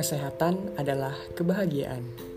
Kesehatan adalah kebahagiaan.